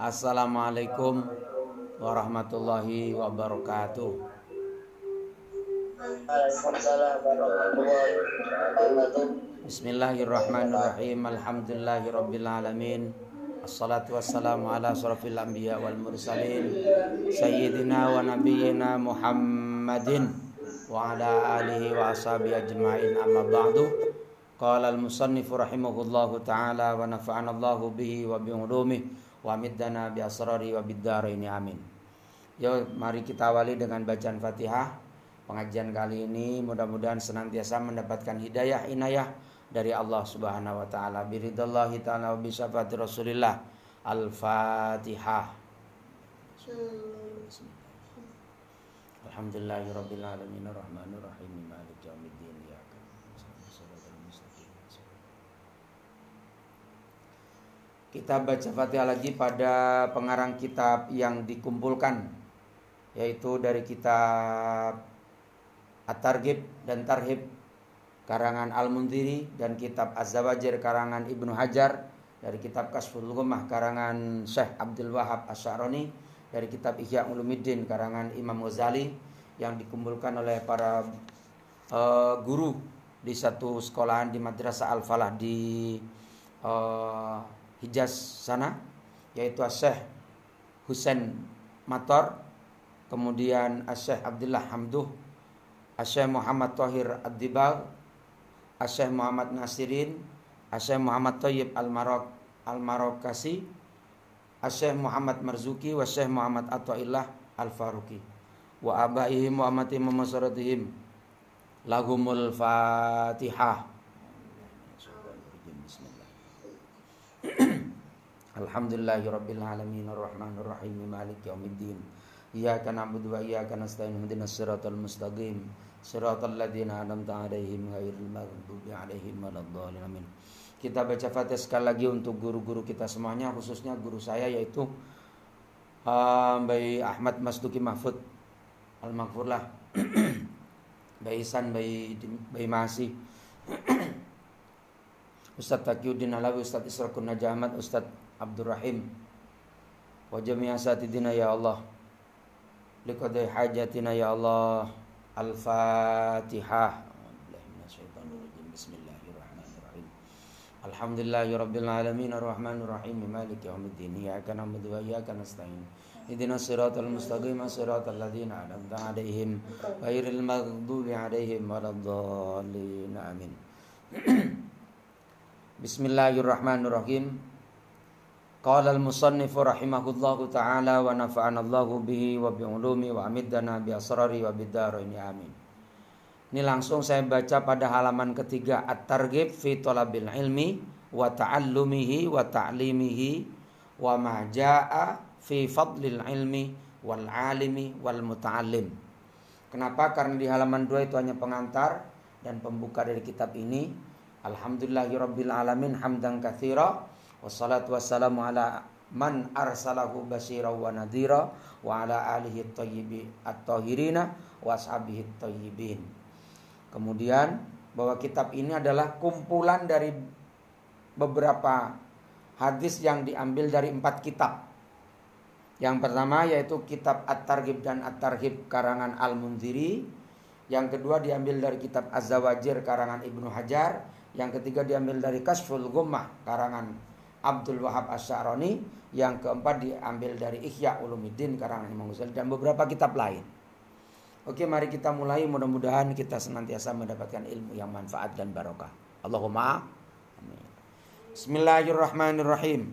Assalamualaikum warahmatullahi wabarakatuh. Bismillahirrahmanirrahim. Alhamdulillahirabbil alamin. Assalatu wassalamu ala asrafil anbiya wal mursalin sayyidina wa nabiyyina Muhammadin wa ala alihi wa ashabihi ajmain amma ba'du. Qala al-musannifu rahimahullahu taala wa nafa'ana bihi wa bi ulumihi wa middana bi asrari wa biddaraini amin. Yuk mari kita awali dengan bacaan Fatihah. Pengajian kali ini mudah-mudahan senantiasa mendapatkan hidayah inayah dari Allah Subhanahu wa taala. Biridallahi taala wa bi Rasulillah. Al-Fatihah. Alhamdulillahirabbil alamin arrahmanir rahim maliki yaumiddin iyyaka Kita baca Fatihah lagi pada pengarang kitab yang dikumpulkan yaitu dari kitab At-Targhib dan Tarhib karangan Al-Mundiri dan kitab Az-Zawajir karangan Ibnu Hajar dari kitab Kasful Ghummah karangan Syekh Abdul Wahab Asy'arani dari kitab Ihya Ulumuddin karangan Imam Ghazali yang dikumpulkan oleh para uh, guru di satu sekolahan di Madrasah Al-Falah di uh, Hijaz sana yaitu Syekh Husain Mator kemudian Syekh Abdullah Hamduh Syekh Muhammad Tahir Ad-Dibal Syekh Muhammad Nasirin Syekh Muhammad Tayyib Al-Marok Al-Marokasi Syekh Muhammad Marzuki wa Muhammad Atwaillah Al-Faruqi. Wa abaihim wa amatihim wa lahumul fatihah Alhamdulillahi rabbil alamin arrahmanir rahim maliki yaumiddin iyyaka na'budu wa iyyaka nasta'in ihdinas siratal mustaqim. Siratal ladzina an'amta 'alaihim ghairil maghdubi 'alaihim waladdallin amin. Kita baca Fatihah sekali lagi untuk guru-guru kita semuanya khususnya guru saya yaitu uh, Mbak Ahmad Masduki Mahfud Al-Maghfurlah Mbak Isan, Mbak Mbak Masih. Ustadz Taqiyuddin Alawi, Ustadz Israkun Najah Ahmad, Ustadz Abdul Rahim. Wa jami'a satidina ya Allah. Liqadai hajatina ya Allah. Al-Fatihah Bismillahirrahmanirrahim. Alhamdulillahi Rabbil Alamin. Ar-Rahmanir Rahim Malik Yawmiddin. Iyaka na'budu wa iyaka nasta'in. Ihdina siratal mustaqim. Siratal ladzina an'amta 'alaihim ghairil maghdubi 'alaihim waladdallin. Amin. Bismillahirrahmanirrahim Qala al-musannif rahimahullahu taala wa nafa'ana Allahu bihi wa bi ulumi wa amiddana bi asrari wa bidaraini amin. Ini langsung saya baca pada halaman ketiga At-Targhib fi talabil ilmi wa ta'allumihi wa ta'limihi wa ma jaa fi fadlil ilmi wal alimi wal muta'allim. Kenapa? Karena di halaman 2 itu hanya pengantar dan pembuka dari kitab ini. Alhamdulillahirabbil alamin hamdan katsira Wassalatu wassalamu ala man arsalahu basira wa nadhira wa ala alihi thayyibi at-tahirina wa ashabihi tayyibin. Kemudian bahwa kitab ini adalah kumpulan dari beberapa hadis yang diambil dari empat kitab. Yang pertama yaitu kitab At-Targhib dan At-Tarhib karangan Al-Munziri. Yang kedua diambil dari kitab Az-Zawajir karangan Ibnu Hajar. Yang ketiga diambil dari Kasful Gummah karangan Abdul Wahab Asy'arani, yang keempat diambil dari Ihya Ulumuddin karangan Imam Ghazali dan beberapa kitab lain. Oke, mari kita mulai. Mudah-mudahan kita senantiasa mendapatkan ilmu yang manfaat dan barokah. Allahumma amin. Bismillahirrahmanirrahim.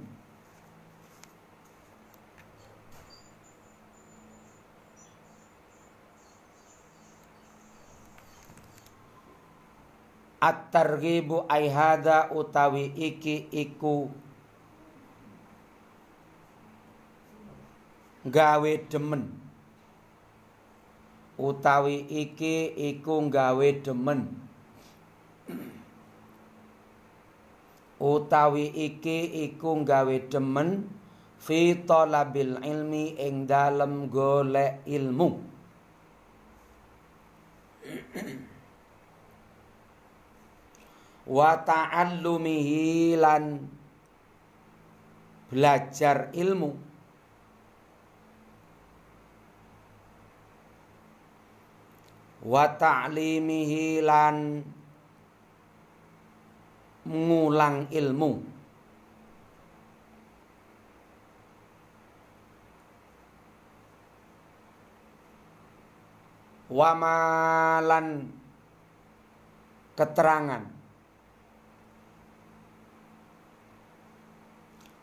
At-targhibu aihada utawi iki iku gawe demen. Utawi iki iku gawe demen. Utawi iki iku gawe demen fi talabil ilmi ing dalem golek ilmu. Wa ta'allumihi lan belajar ilmu wa ta'limihi lan ngulang ilmu. Wamalan keterangan.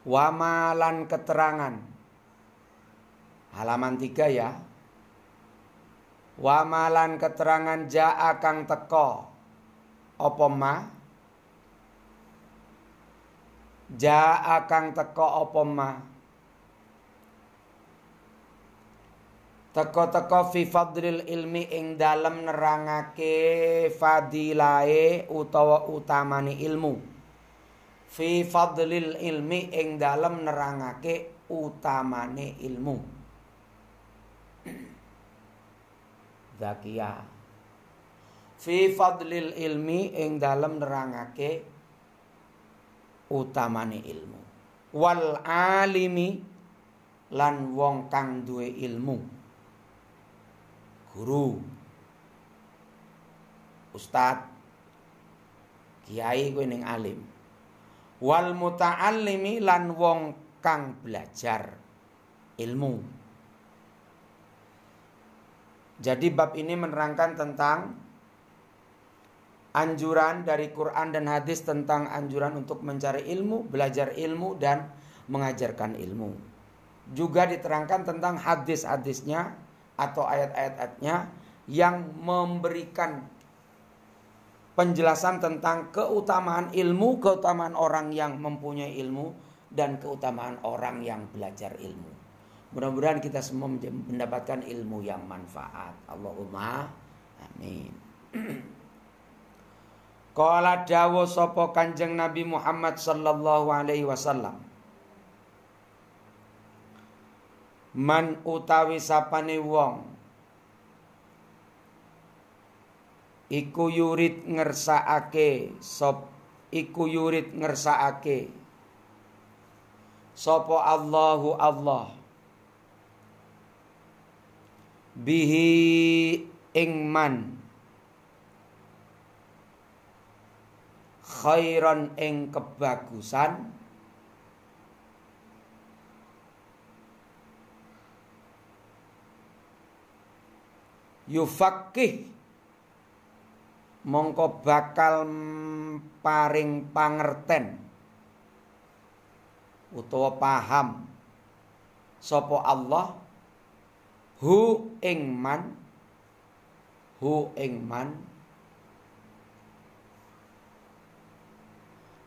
Wamalan keterangan. Halaman tiga ya wamalan keterangan ja'a kang teko apa ma ja'a kang teko apa ma Teko-teko fi fadlil ilmi ing dalem nerangake fadilae utawa utamane ilmu. Fi fadlil ilmi ing dalem nerangake utamane ilmu. Zakia. Fi fadlil ilmi ing dalem nerangake utamane ilmu. Wal alimi lan wong kang duwe ilmu guru ustad kiai kuwi ning alim wal muta'allimi lan wong kang belajar ilmu jadi bab ini menerangkan tentang anjuran dari Quran dan hadis tentang anjuran untuk mencari ilmu, belajar ilmu dan mengajarkan ilmu. Juga diterangkan tentang hadis-hadisnya atau ayat-ayatnya yang memberikan penjelasan tentang keutamaan ilmu, keutamaan orang yang mempunyai ilmu dan keutamaan orang yang belajar ilmu. Mudah-mudahan kita semua mendapatkan ilmu yang manfaat. Allahumma amin. Kala dawo sopo kanjeng Nabi Muhammad sallallahu alaihi wasallam. man utawi sapane wong iku yurid ngersakake sop iku yurid ngersakake sapa Allahu Allah bihi ing man. Khairan ing kebagusan. Yufakih mongko bakal paring pangerten. Utawa paham. Sapa Allah hu ing man. Hu ing man.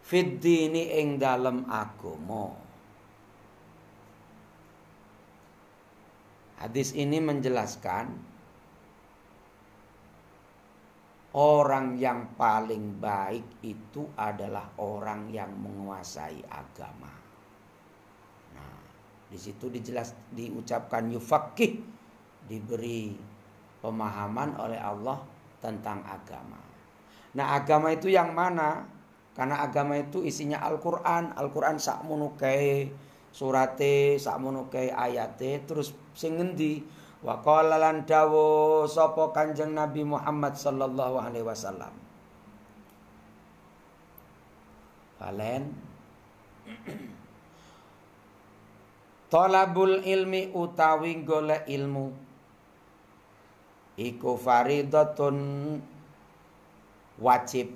Fid dini ing dalem agama. Hadis ini menjelaskan Orang yang paling baik itu adalah orang yang menguasai agama. Nah, di situ dijelas diucapkan yufakih diberi pemahaman oleh Allah tentang agama. Nah, agama itu yang mana? Karena agama itu isinya Al-Qur'an, Al-Qur'an sak munukai surate, sak munukai ayate, terus sing ngendi? Wa qala lan dawu sapa Kanjeng Nabi Muhammad sallallahu alaihi wasallam. Valen Tolabul ilmi utawi golek ilmu iku faridatun wajib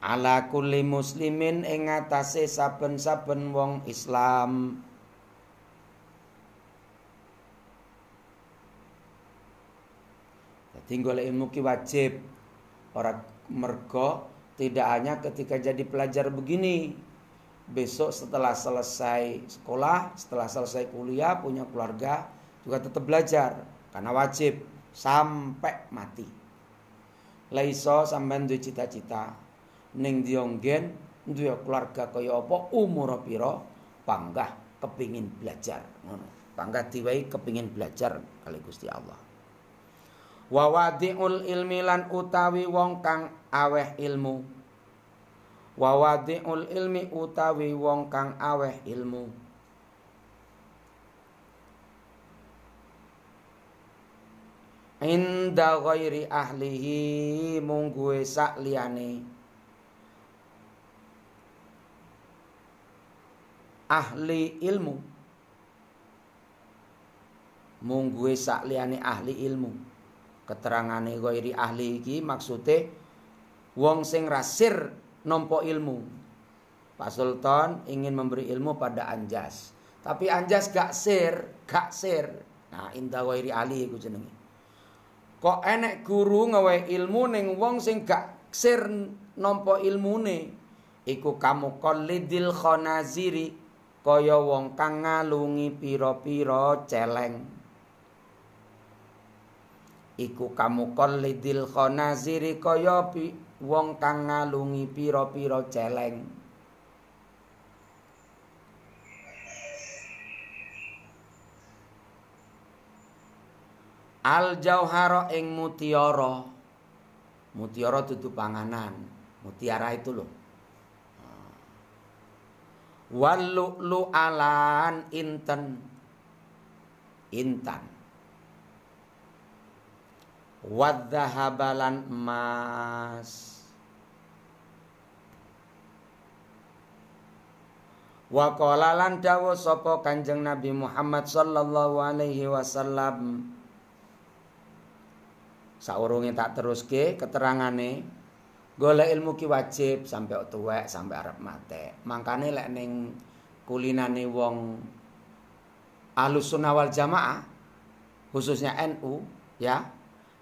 ala kulli muslimin ing atase saben-saben wong Islam Tinggal ilmu ki wajib. Orang mergo tidak hanya ketika jadi pelajar begini. Besok setelah selesai sekolah, setelah selesai kuliah, punya keluarga, juga tetap belajar. Karena wajib sampai mati. Laiso sampean duwe cita-cita ning dionggen duwe keluarga kaya apa umur pira panggah kepingin belajar ngono. Panggah diwai kepingin belajar kali Gusti Allah. Wawadiul ilmi lan utawi wong kang aweh ilmu. Wawadiul ilmi utawi wong kang aweh ilmu. Inda ghairi ahlihi mungguwe sak liyane. Ahli ilmu. Mungguwe sak liyane ahli ilmu. Keterangane ghairi ahli iki maksude wong sing rasir nompo ilmu. Pak Sultan ingin memberi ilmu pada Anjas. Tapi Anjas gak sir gak sir. Nah inda ghairi ahli iku jenenge Kok enek guru ngawe ilmu ning wong sing gak sir nampa ilmune. Iku kamu qalidil khanaziri kaya wong kang ngalungi pira-pira celeng. Iku kamu qalidil khanaziri kaya wong kang ngalungi pira-pira celeng. Al jauhara ing mutiara. Mutiara dudu panganan. Mutiara itu loh. Walu lu alan inten intan. Wadzahabalan emas. Wa qala lan sapa Kanjeng Nabi Muhammad sallallahu alaihi wasallam saurunge tak teruske keterangane golek ilmu ki wajib sampai tuwek sampai arep mate mangkane lek ning kulinane wong Ahlus Sunnah wal Jamaah khususnya NU ya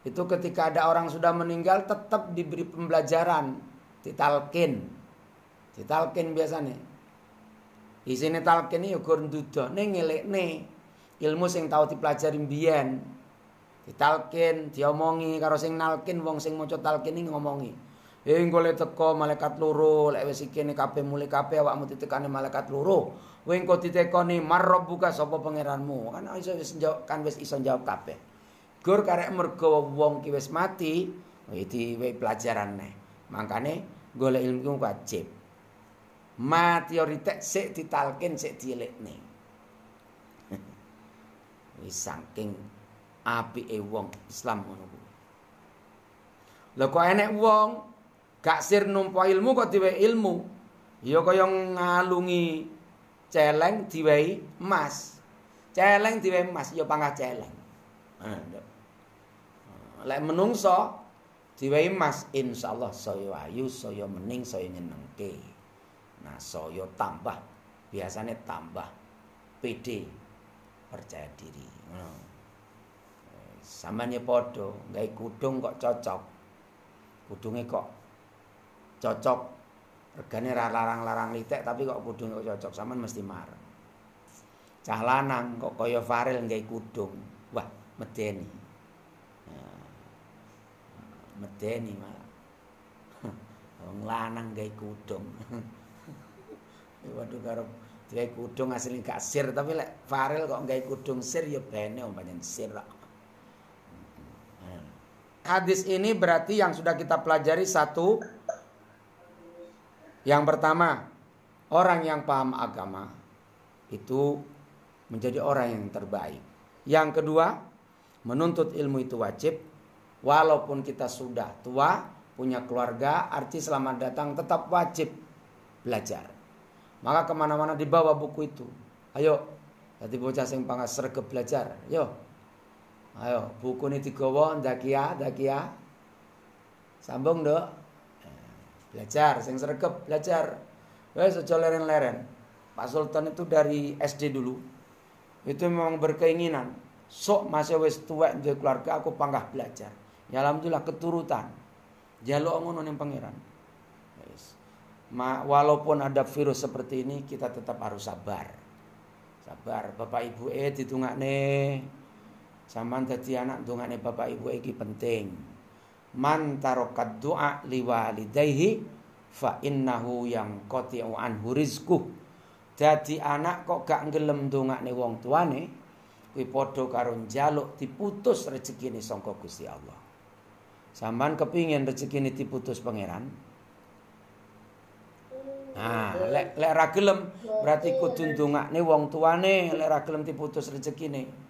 itu ketika ada orang sudah meninggal tetap diberi pembelajaran ditalkin. Ditalkin biasanya isine talkin ya gur ndudo ning ngelekne ilmu sing tau dipelajari mbiyen ditalkin diomongi karo sing nalkin wong sing maca talkin iki ngomongi. Engko le teko malaikat loro lek wis iki kabeh mulai kabeh awakmu ditekani malaikat loro kowe engko ditekoni marabbuka sapa pangeranmu? Kan iso wis kan wis iso jawab kabeh. Gur karek mergo wong ki wis mati iki pelajaran nih makane golek ilmu wajib. Mati oritek sik ditalkin sik dielekne. Wis saking apike wong Islam ngono kuwi. Lha kok enek wong gak sir numpa ilmu kok diwe ilmu. Ya kaya ngalungi celeng diwehi emas. Celeng diwehi emas ya pangkat celeng. Lek menungso diwehi emas insyaallah saya ayu, saya mening, saya nyenengke. Nah, saya tambah biasanya tambah PD percaya diri. Ngono. Samane padha gawe kudung kok cocok. Kudunge kok cocok. Regane ra larang-larang litek tapi kok kudunge kok cocok. Sampean mesti marah cah lanang kok kaya Farel gawe kudung. Wah medeni. Medeni malah wong lanang gawe kudung. Waduh karo gawe kudung asli gak sir tapi lek Farel kok gawe kudung sir ya bene umpamane sir kok hadis ini berarti yang sudah kita pelajari satu yang pertama orang yang paham agama itu menjadi orang yang terbaik. Yang kedua, menuntut ilmu itu wajib walaupun kita sudah tua, punya keluarga, arti selamat datang tetap wajib belajar. Maka ke mana-mana dibawa buku itu. Ayo, jadi bocah sing pangas sregep belajar. Yo, Ayo, buku ini digawa ndakia, ndakia. Sambung, Dok. Belajar, sing sregep, belajar. Wes aja leren-leren. Pak Sultan itu dari SD dulu. Itu memang berkeinginan. Sok masih wis tuwek duwe keluarga aku panggah belajar. Ya alhamdulillah keturutan. Jaluk ngono ning pangeran. Wis. Ma, walaupun ada virus seperti ini kita tetap harus sabar. Sabar, Bapak Ibu eh ditungakne Saman dadi anak dongane bapak ibu iki penting. Man tarokat doa liwalidayhi fa innahu yang qati'u anhu rizquh. Dadi anak kok gak ngelem dongane wong tuane kuwi padha karo njaluk diputus rezekine sangka Gusti Allah. Saman kepingin rezekine diputus pangeran. Nah, lek lek ra gelem berarti kudu ndongakne wong tuane lek ra gelem diputus rezekine.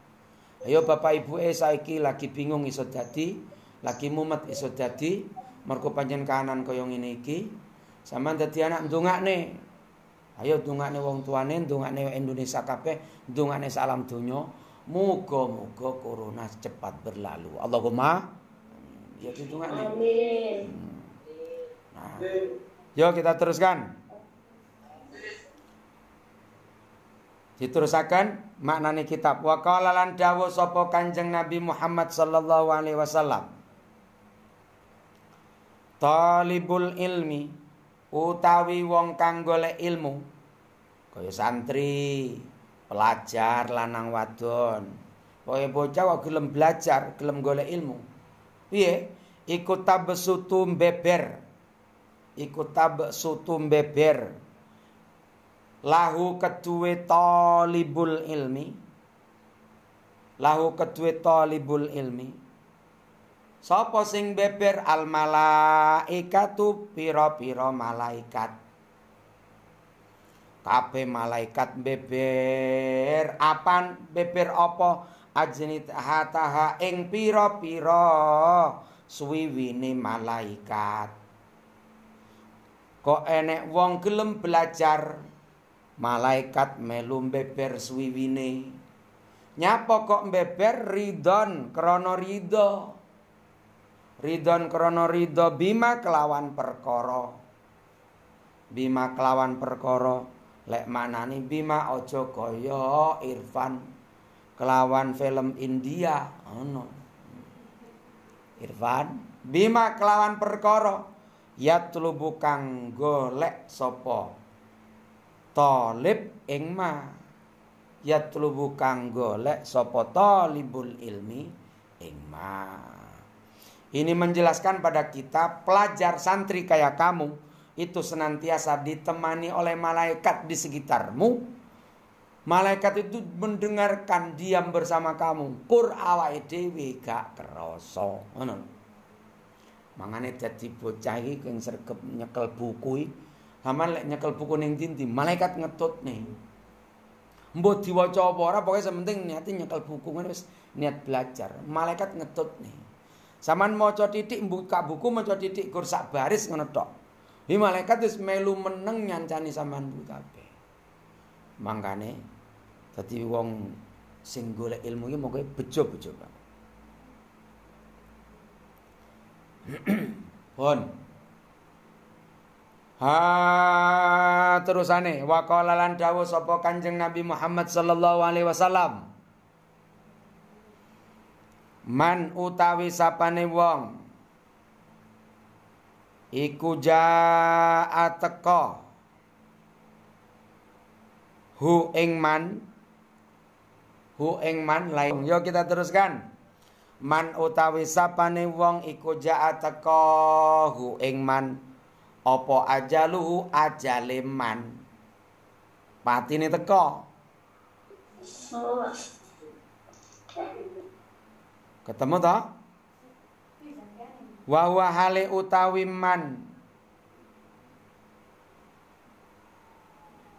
Ayo bapak ibu eh saiki lagi bingung iso dadi, lagi mumet iso dadi, mergo panjen kanan kaya ngene iki. Sampeyan dadi anak ndongakne. Ayo ndongakne wong tuane, ndongakne Indonesia kabeh, ndongakne salam donya. Muga-muga corona cepat berlalu. Allahumma Ya ndongakne. Amin. Nah. Yo kita teruskan. Diterusakan maknane kitab wa qala lan dawuh sapa Kanjeng Nabi Muhammad sallallahu alaihi wasallam Talibul ilmi utawi wong kang golek ilmu kaya santri, pelajar lanang wadon. Kaya bocah kok gelem belajar, gelem golek ilmu. Piye? Iku tabsutu beber. Iku tabsutu beber lahu kedue talibul ilmi. Lahu kedue talibul ilmi. Sapa sing beber al malaikatu pira-pira malaikat? Kabeh malaikat beber apan beber apa? Ajnit hataha ing pira-pira suwiwine malaikat. Kok enek wong gelem belajar malaikat melu beber swiwine nyapa kok beber ridon krana ridho ridon krana ridho bima kelawan perkara. Bima kelawan perkara. Lek manani bima aja kaya Irfan. Kelawan film India. Ono Irfan bima kelawan perkara. Yatlubu kang golek sapa talib ing ma yatlubu kang golek sapa talibul ilmi ing ma ini menjelaskan pada kita pelajar santri kayak kamu itu senantiasa ditemani oleh malaikat di sekitarmu Malaikat itu mendengarkan diam bersama kamu. Kur awake dhewe gak krasa. Ngono. Mangane dadi bocah iki sing nyekel buku Haman lek nyekel buku ning dinti, malaikat ngetut nih. Mbok diwaca apa ora pokoke sementing niate nyekel buku ngono wis niat belajar. Malaikat ngetut nih. Saman maca titik buka buku maca titik gur sak baris ngono tok. Hi malaikat wis melu meneng nyancani sampean kabeh. Mangkane dadi wong sing golek ilmu iki moga bejo-bejo, Pak. Pun. Ha terusane. Wa qala lan dawuh sapa Kanjeng Nabi Muhammad sallallahu alaihi wasallam. Man utawi sapane wong iku jaa teka. Hu ing man hu ing man lain. Yo kita teruskan. Man utawi sapane wong iku jaa teka. Hu ing man apa ajaluhu ajaleman patine teko. Ketemu toh wa huwa hale utawi man.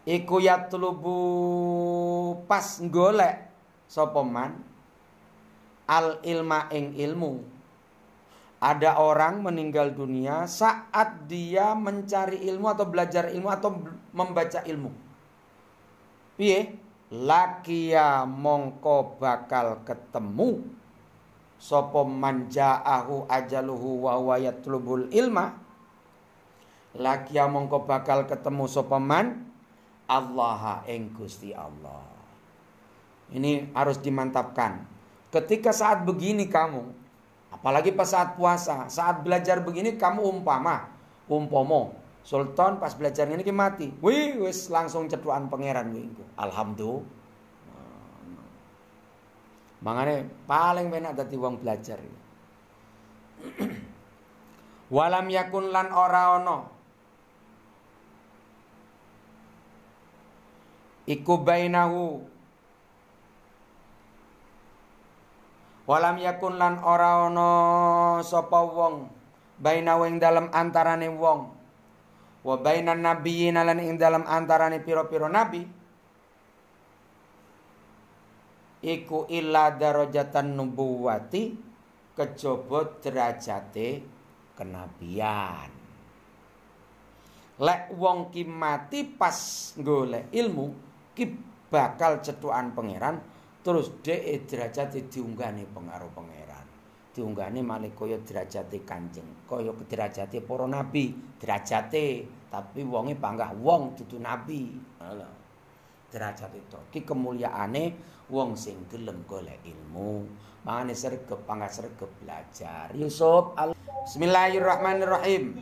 Iku yatlubu pas golek sapa al ilma ing ilmu ada orang meninggal dunia saat dia mencari ilmu atau belajar ilmu atau membaca ilmu. Piye? Lakia mongko bakal ketemu sapa manjaahu ajaluhu wa huwa yatlubul ilma. Lakia mongko bakal ketemu sapa man Allah ing Gusti Allah. Ini harus dimantapkan. Ketika saat begini kamu Apalagi pas saat puasa, saat belajar begini kamu umpama, umpomo. Sultan pas belajar ini ki mati. Wih, wis langsung cetuan pangeran wingku. Alhamdulillah. Mangane paling penak dadi wong belajar. Walam yakun lan ora ana iku bainahu Walam yakun lan ora ana sapa wong baina ing dalam antarane wong. Wa bainan nabiyyin lan ing dalam antarane pira-pira nabi. Iku illa darajatan nubuwati kejaba derajate kenabian. Lek wong ki mati pas golek ilmu ki bakal cetukan pangeran terus dhek derajate diunggani pengaruh pangeran diunggani malih kaya derajate kanjeng kaya derajate para nabi. Derajate tapi wonge panggah wong dudu nabi. Derajat itu ki kemuliaane wong sing gelem golek ilmu mangane sregep panggah sregep belajar. Yusuf Bismillahirrahmanirrahim.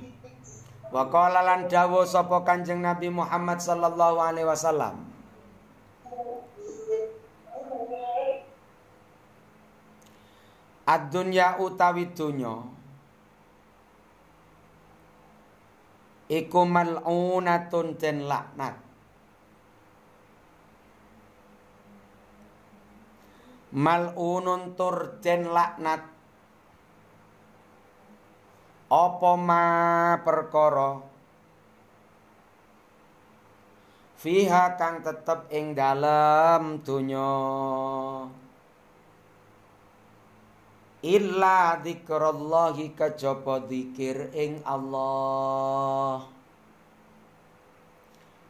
Wa qala lan dawuh sapa Kanjeng Nabi Muhammad sallallahu alaihi wasallam. Ad-dunya utawi dunya. Iku mal'unatun den laknat. Mal'unun tur den laknat. Apa ma perkara? Fiha kang tetep ing dalem donya illa dzikrallahi kajaba dzikir ing Allah.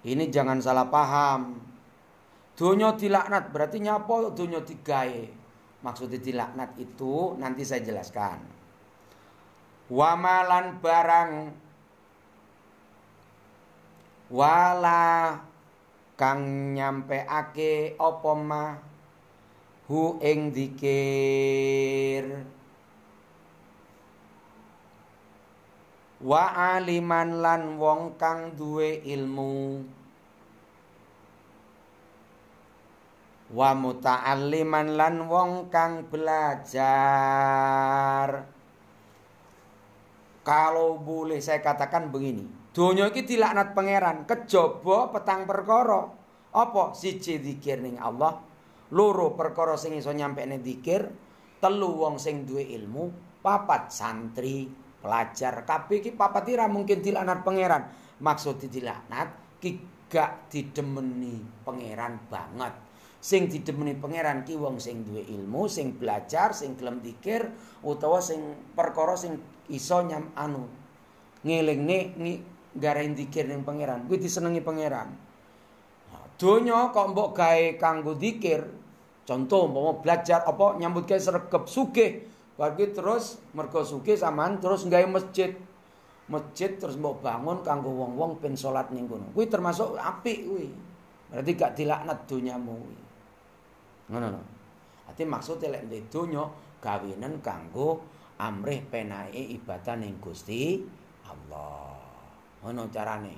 Ini jangan salah paham. Donya dilaknat berarti nyapa donya digawe? Maksudnya dilaknat itu nanti saya jelaskan. Wamalan barang wala kang nyampeake apa mah hu ing dikir wa aliman lan wong kang duwe ilmu wa muta'alliman lan wong kang belajar Kalau boleh saya katakan begini, donya iki dilaknat pangeran, kejaba petang perkara. Apa? Siji zikir ning Allah, loro perkara sing iso nyampekne zikir, telu wong sing duwe ilmu, papat santri, pelajar. Kabeh iki papat ira mungkin dilaknat pangeran. Maksud dilaknat ki gak didemeni pangeran banget. sing didemeni pangeran ki wong sing duwe ilmu, sing belajar, sing gelem dikir utawa sing perkara sing iso nyam anu ngelingne ngi garain dikir ning pangeran. Kuwi disenengi pangeran. Donya kok mbok gawe kanggo dikir, contoh mau belajar apa nyambut gawe sregep sugih. Bagi terus mergo sugih sampean terus gawe masjid. Masjid terus mbok bangun kanggo wong-wong ben salat ning kono. Kuwi termasuk apik kuwi. Berarti gak dilaknat donyamu kuwi. ngono lho. Ati maksud lek ndek donya gawenen kanggo amrih penae ibadah ning Gusti Allah. Ngono carane.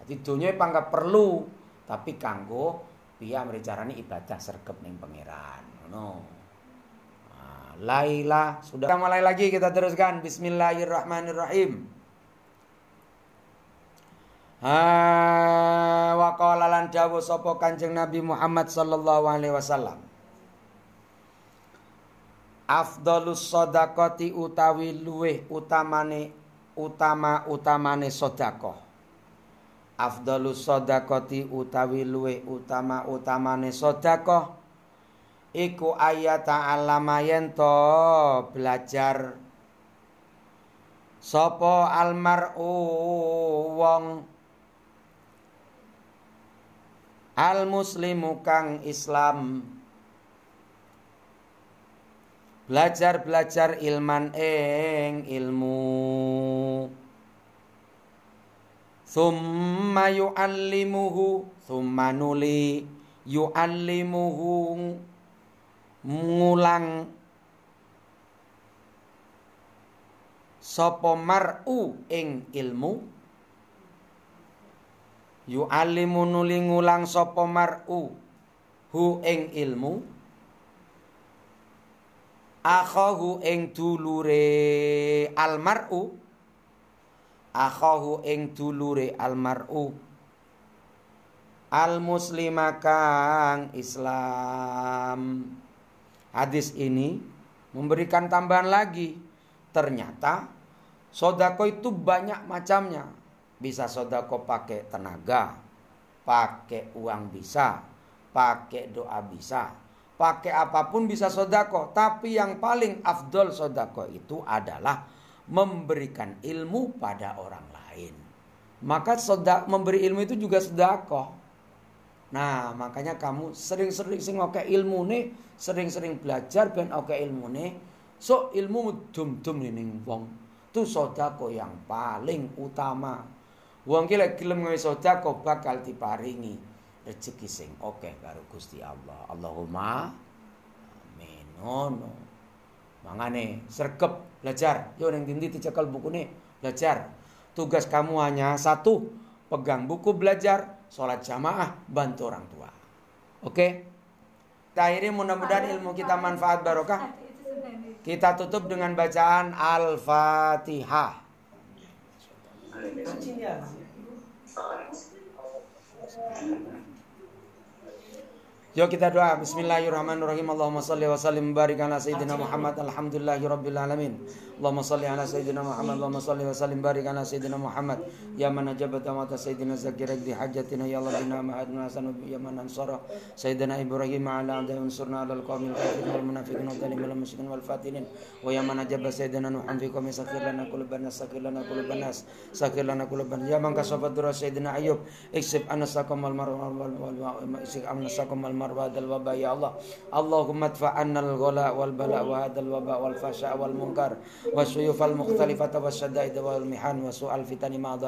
Ati donya panggap perlu tapi kanggo piye amrih carane ibadah sregep ning pangeran. Ngono. Nah, Laila sudah mulai lagi kita teruskan Bismillahirrahmanirrahim. Ha wa qala lan dawuh sapa Kanjeng Nabi Muhammad sallallahu alaihi wasallam. Afdalus shadaqati utawi luweh utamane utama utamane sedekah. Afdalus shadaqati utawi luweh utama utamane sedekah iku ayat ta'allama yen belajar. Sapa almar'u wong? Al muslimu kang Islam. Belajar-belajar ilman ing ilmu summa yu'allimuhu summa nuli yu'allimuhu ngulang sapa mar'u ing ilmu yu alimu nuli ngulang sapa mar'u hu ing ilmu akhahu ing dulure almar'u akhahu ing dulure almar'u. Al muslima Islam. Hadis ini memberikan tambahan lagi. Ternyata sodako itu banyak macamnya. Bisa sodako pakai tenaga, pakai uang bisa, pakai doa bisa, pakai apa pun bisa sodako. Tapi yang paling afdol sodako itu adalah memberikan ilmu pada orang lain. Maka sodak memberi ilmu itu juga sodako. Nah makanya kamu sering-sering sing oke ilmu nih, sering-sering belajar ben oke ilmu nih. So ilmu dum-dum nih wong. Itu sodako yang paling utama. Wong ki lek gelem sedekah bakal diparingi rezeki sing oke karo Gusti Allah. Allahumma amin. Ngono. Mangane sergep belajar. Yo ning dindi dicekel bukune belajar. Tugas kamu hanya satu, pegang buku belajar, sholat jamaah, bantu orang tua. Oke? Okay? mudah-mudahan ilmu kita manfaat barokah. Kita tutup dengan bacaan Al-Fatihah. Yuk kita doa. Bismillahirrahmanirrahim. Allahumma salli wa sallim barik ala sayyidina Muhammad. Alhamdulillahi rabbil alamin. Allahumma salli ala sayyidina Muhammad. Allahumma salli wa sallim barik ala sayyidina Muhammad. Ya man ajabat amata sayyidina zakir di hajatina ya Allah bina ma'adna hasan ya man ansara sayyidina Ibrahim ala anda unsurna ala zalimin wal musyrikin wal fatinin. Wa ya man ajabat sayyidina Nuhan fi qawmi sakir lana qulubana sakir lana qulubana sakir lana qulubana. Ya man kasabat dura sayyidina Ayub. Iksib anasakum wal marwa wal anasakum wal marwa dal waba ya Allah. Allahumma adfa'anna al-ghala wal bala wa hadal waba wal fasha wal munkar wa suyuf al mukhtalifata wa syadaid wal mihan wa su'al fitani ma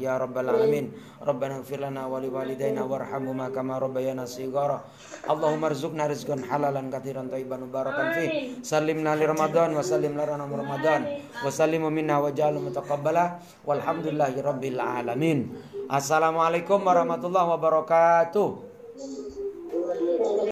ya rabbal alamin rabbana ighfir lana wa liwalidayna warhamhuma kama rabbayana shighara Allahumma rizqna rizqan halalan katsiran thayyiban mubarakan fi sallimna li ramadan wa sallim lana ramadan. Wa sallimu minna wa ja'alhu mutaqabbala walhamdulillahi rabbil alamin. Assalamualaikum warahmatullahi wabarakatuh